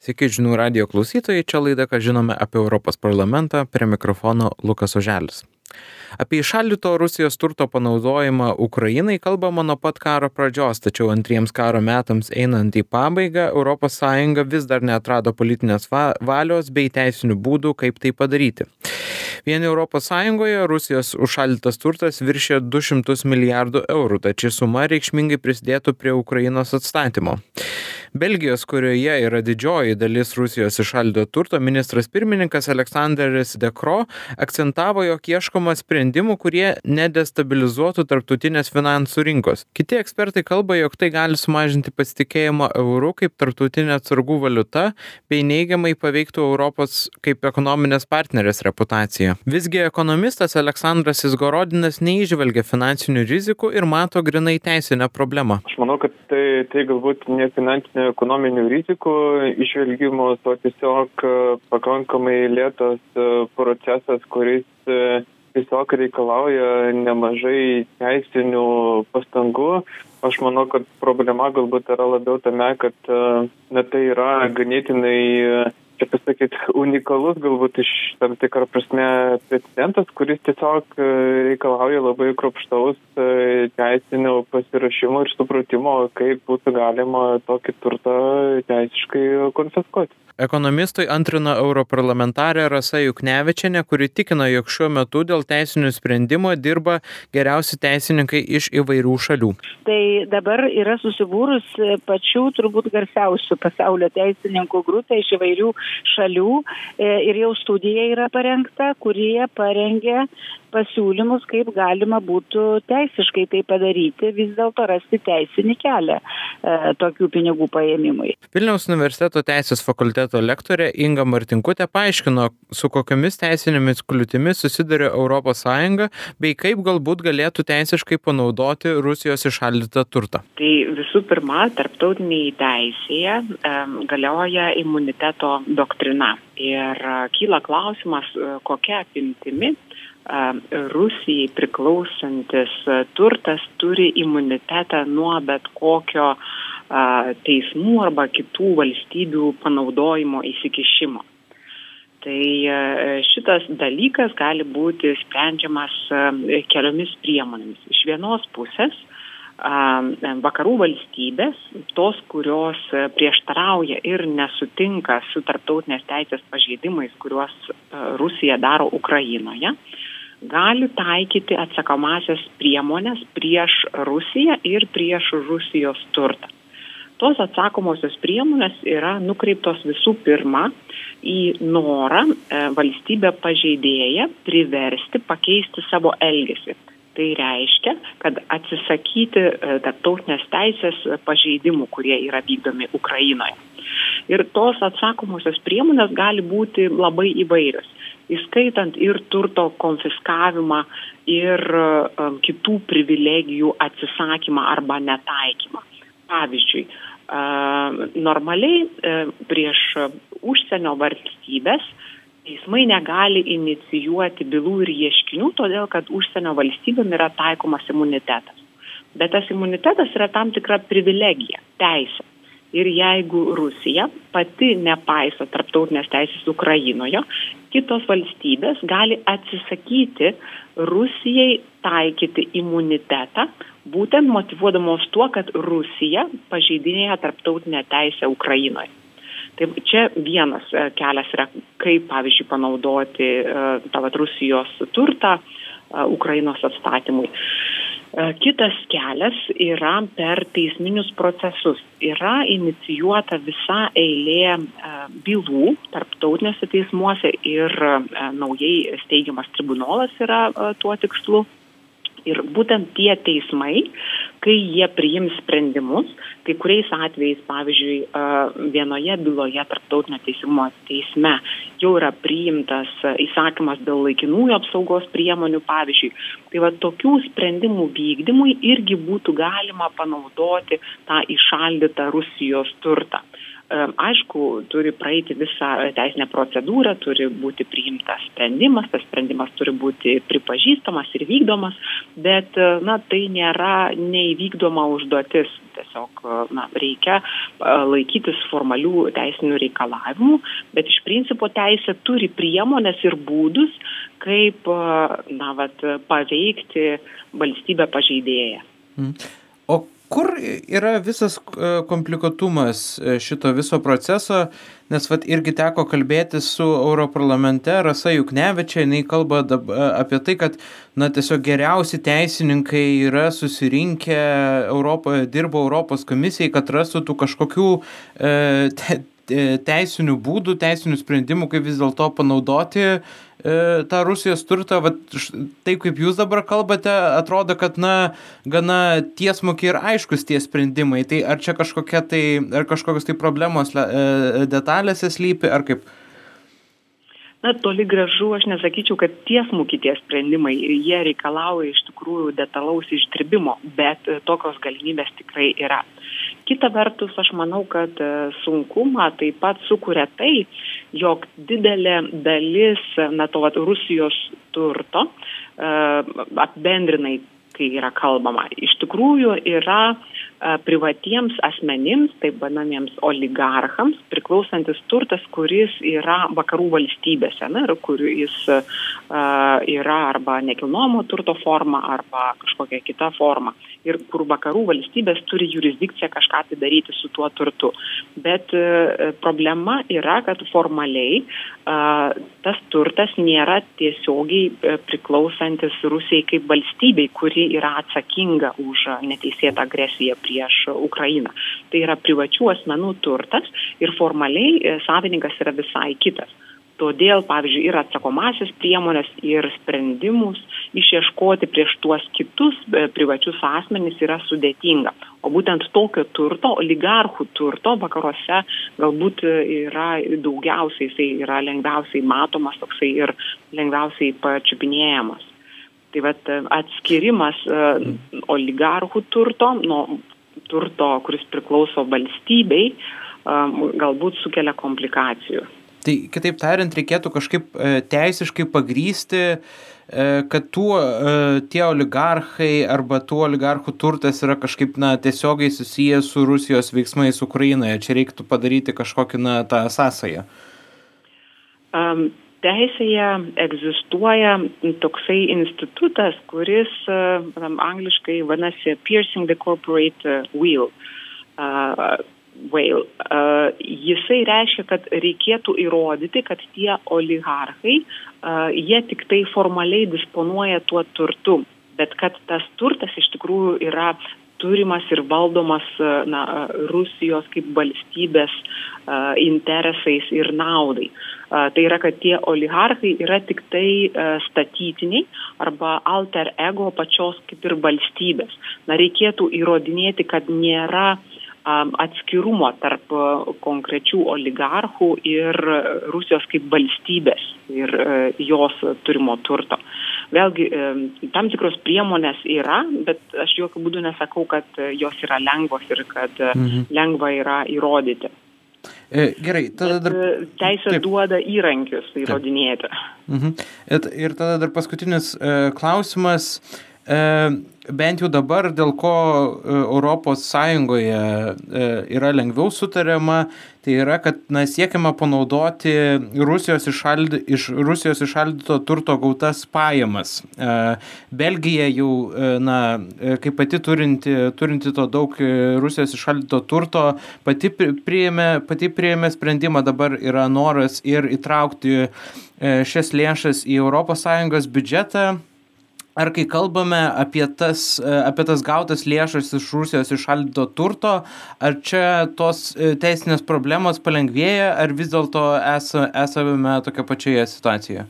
Sveiki žinių radio klausytojai, čia laida, ką žinome apie Europos parlamentą, prie mikrofono Lukas Oželis. Apie išaldyto Rusijos turto panaudojimą Ukrainai kalbama nuo pat karo pradžios, tačiau antriems karo metams einant į pabaigą ES vis dar neatrado politinės valios bei teisinių būdų, kaip tai padaryti. Vien ES Rusijos užšaldytas turtas viršė 200 milijardų eurų, tačiau suma reikšmingai prisidėtų prie Ukrainos atstatymo. Belgijos, kurioje yra didžioji dalis Rusijos išaldyto turto, ministras pirmininkas Aleksandras Dekro akcentavo, jog ieškoma sprendimų, kurie nedestabilizuotų tarptautinės finansų rinkos. Kiti ekspertai kalba, jog tai gali sumažinti pasitikėjimo eurų kaip tarptautinė atsargų valiuta bei neigiamai paveiktų Europos kaip ekonominės partnerės reputaciją. Visgi ekonomistas Aleksandras Izgorodinas neižvelgia finansinių rizikų ir mato grinai teisinę problemą. Aš manau, kad tai, tai galbūt ne finansinė ekonominių rizikų išvelgimus, o tiesiog pakankamai lėtas procesas, kuris tiesiog reikalauja nemažai teisinių pastangų. Aš manau, kad problema galbūt yra labiau tame, kad na, tai yra ganėtinai čia pasakyt unikalus galbūt iš tam tikra prasme precedentas kuris tiesiog reikalauja labai kruopštaus teisinio pasiruošimo ir supratimo kaip būtų galima tokį turtą teisiškai konfiskuoti Ekonomistui antrino europarlamentarė Rasa Juknevičiane, kuri tikino, jog šiuo metu dėl teisinių sprendimo dirba geriausi teisininkai iš įvairių šalių. Tai dabar yra susibūrus pačių turbūt garsiausių pasaulio teisininkų grupė iš įvairių šalių e, ir jau studija yra parengta, kurie parengė pasiūlymus, kaip galima būtų teisiškai tai padaryti, vis dėlto rasti teisinį kelią e, tokių pinigų paėmimui. Vilniaus universiteto teisės fakulteto lektorė Inga Martinkutė paaiškino, su kokiamis teisinėmis kliūtimis susiduria ES bei kaip galbūt galėtų teisiškai panaudoti Rusijos išaldytą turtą. Tai visų pirma, tarptautinėje teisėje galioja imuniteto doktrina. Ir kyla klausimas, kokia apimtimi Rusijai priklausantis turtas turi imunitetą nuo bet kokio teismų arba kitų valstybių panaudojimo įsikišimo. Tai šitas dalykas gali būti sprendžiamas keliomis priemonėmis. Iš vienos pusės vakarų valstybės, tos, kurios prieštarauja ir nesutinka su tarptautinės teisės pažeidimais, kuriuos Rusija daro Ukrainoje, gali taikyti atsakomasias priemonės prieš Rusiją ir prieš Rusijos turtą. Tos atsakomosios priemonės yra nukreiptos visų pirma į norą e, valstybę pažeidėją priversti pakeisti savo elgesį. Tai reiškia, kad atsisakyti e, tarptautinės teisės pažeidimų, kurie yra vykdomi Ukrainoje. Ir tos atsakomosios priemonės gali būti labai įvairios įskaitant ir turto konfiskavimą ir um, kitų privilegijų atsisakymą arba netaikymą. Pavyzdžiui, normaliai uh, prieš užsienio valstybės teismai negali inicijuoti bylų ir ieškinių, todėl kad užsienio valstybėm yra taikomas imunitetas. Bet tas imunitetas yra tam tikra privilegija, teisė ir jeigu rusija pati nepaiso tarptautinės teisės ukrainoje kitos valstybės gali atsisakyti rusijai taikyti imunitetą būtent motyvuodamos tuo kad rusija pažeidinėja tarptautinę teisę ukrainoje. Tai čia vienas e, kelias yra kaip pavyzdžiui panaudoti e, tą vat rusijos turtą e, ukrainos atstatymui. Kitas kelias yra per teisminius procesus. Yra inicijuota visa eilė bylų tarptautiniuose teismuose ir naujai steigiamas tribunolas yra tuo tikslu ir būtent tie teismai kai jie priims sprendimus kai kuriais atvejais pavyzdžiui vienoje byloje tarptautinio teisingumo teisme jau yra priimtas įsakymas dėl laikinųjų apsaugos priemonių pavyzdžiui tai va tokių sprendimų vykdymui irgi būtų galima panaudoti tą įšaldytą rusijos turtą aišku, turi praeiti visą teisinę procedūrą, turi būti priimtas sprendimas, tas sprendimas turi būti pripažįstamas ir vykdomas, bet na, tai nėra neįvykdoma užduotis. Tiesiog na, reikia laikytis formalių teisinių reikalavimų, bet iš principo teisė turi priemonės ir būdus, kaip na, vat, paveikti valstybę pažeidėją. Mm. O kur yra visas komplikuotumas šito viso proceso, nes vat irgi teko kalbėti su Europarlamente, Rasa Juknevičia, jinai kalba apie tai, kad na, tiesiog geriausi teisininkai yra susirinkę Europoje, dirbo Europos komisijai, kad rastų tų kažkokių e, te, teisinių būdų, teisinių sprendimų, kaip vis dėlto panaudoti e, tą Rusijos turtą. Vat, taip kaip jūs dabar kalbate, atrodo, kad na, gana tiesmukiai ir aiškus tie sprendimai. Tai ar čia kažkokia tai, ar kažkokios tai problemos e, detalėse slypi, ar kaip? Na, toli gražu, aš nesakyčiau, kad tiesmuki tie sprendimai, jie reikalauja iš tikrųjų detalaus išdirbimo, bet tokios galimybės tikrai yra. Kita vertus, aš manau, kad sunkumą taip pat sukuria tai, jog didelė dalis, na, to vat, Rusijos turto, apbendrinai, kai yra kalbama, iš tikrųjų yra privatiems asmenims, taip vadinamiems oligarchams, priklausantis turtas, kuris yra vakarų valstybėse, na, ir kur jis uh, yra arba nekilnojamo turto forma, arba kažkokia kita forma. Ir kur vakarų valstybės turi jurisdikciją kažką tai daryti su tuo turtu. Bet uh, problema yra, kad formaliai uh, tas turtas nėra tiesiogiai priklausantis Rusijai kaip valstybei, kuri yra atsakinga už neteisėtą agresiją prieš Ukrainą. Tai yra privačių asmenų turtas ir formaliai savininkas yra visai kitas. Todėl, pavyzdžiui, ir atsakomasis priemonės, ir sprendimus išieškoti prieš tuos kitus privačius asmenys yra sudėtinga. O būtent tokio turto, oligarchų turto vakaruose galbūt yra daugiausiai, jisai yra lengviausiai matomas, toksai ir lengviausiai pačiupinėjamas. Tai vat atskirimas oligarchų turto nuo turto, kuris priklauso valstybei, galbūt sukelia komplikacijų. Tai kitaip tariant, reikėtų kažkaip teisiškai pagrysti, kad tuo, tie oligarchai arba tų oligarchų turtas yra kažkaip na, tiesiogiai susijęs su Rusijos veiksmais Ukrainoje. Čia reiktų padaryti kažkokį na, tą sąsąją. Um, teisėje egzistuoja toksai institutas, kuris uh, angliškai vadinasi piercing the corporate wheel. Uh, Whale. Uh, jisai reiškia, kad reikėtų įrodyti, kad tie oligarchai, uh, jie tik tai formaliai disponuoja tuo turtu, bet kad tas turtas iš tikrųjų yra turimas ir valdomas na, Rusijos kaip valstybės uh, interesais ir naudai. Uh, tai yra, kad tie oligarchai yra tik tai uh, statytiniai arba alter ego pačios kaip ir valstybės. Na, reikėtų įrodinėti, kad nėra atskirumo tarp konkrečių oligarchų ir Rusijos kaip valstybės ir jos turimo turto. Vėlgi, tam tikros priemonės yra, bet aš jokių būdų nesakau, kad jos yra lengvos ir kad mhm. lengva yra įrodyti. Gerai, tada dar. Teisė Taip. duoda įrankius įrodinėti. Mhm. Ir tada dar paskutinis klausimas. Bent jau dabar, dėl ko Europos Sąjungoje yra lengviau sutariama, tai yra, kad na, siekiama panaudoti Rusijos, išaldy, iš Rusijos išaldyto turto gautas pajamas. Belgija jau, na, kaip pati turinti, turinti to daug Rusijos išaldyto turto, pati priėmė, pati priėmė sprendimą, dabar yra noras ir įtraukti šias lėšas į ES biudžetą ar kai kalbame apie tas, apie tas gautas lėšas iš Rusijos išaldyto turto, ar čia tos e, teisinės problemos palengvėja, ar vis dėlto esame tokia pačioje situacijoje?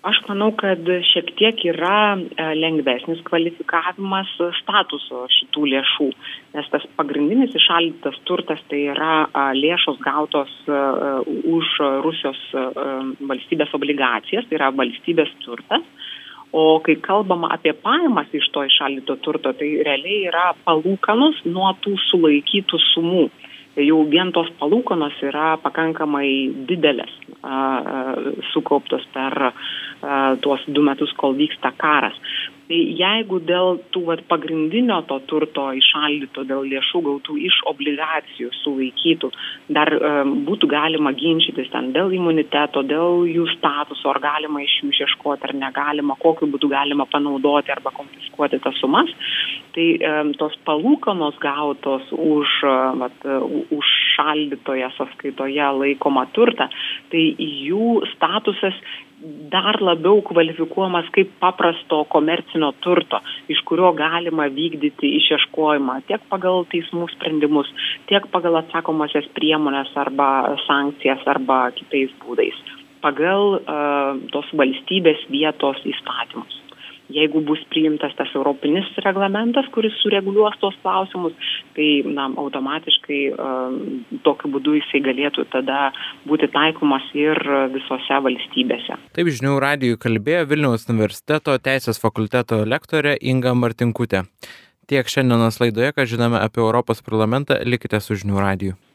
Aš manau, kad šiek tiek yra e, lengvesnis kvalifikavimas statuso šitų lėšų, nes tas pagrindinis išaldytas turtas tai yra lėšos gautos e, už Rusijos valstybės obligacijas, tai yra valstybės turtas o kai kalbama apie pajamas iš to įšaldyto turto tai realiai yra palūkanos nuo tų sulaikytų sumų jau vien tos palūkanos yra pakankamai didelės sukauptos per tuos du metus, kol vyksta karas. Tai jeigu dėl tų vat, pagrindinio to turto išaldyto, dėl lėšų gautų iš obligacijų sulaikytų, dar būtų galima ginčytis ten dėl imuniteto, dėl jų statuso, ar galima iš jų išieškoti, ar negalima, kokiu būdu galima panaudoti arba konfiskuoti tas sumas, tai tos palūkanos gautos už, vat, už šaldytoje sąskaitoje laikomą turtą, tai jų statusas dar labiau kvalifikuojamas kaip paprasto komercinio turto, iš kurio galima vykdyti išieškojimą tiek pagal teismų sprendimus, tiek pagal atsakomasias priemonės arba sankcijas arba kitais būdais, pagal uh, tos valstybės vietos įstatymus jeigu bus priimtas tas europinis reglamentas, kuris sureguliuos tos klausimus, tai na, automatiškai uh, tokiu būdu jisai galėtų tada būti taikomas ir visose valstybėse. Taip žinių radijui kalbėjo Vilniaus universiteto teisės fakulteto lektorė Inga Martinkutė. Tiek šiandienos laidoje, ką žinome apie Europos parlamentą, likite su žinių radiju.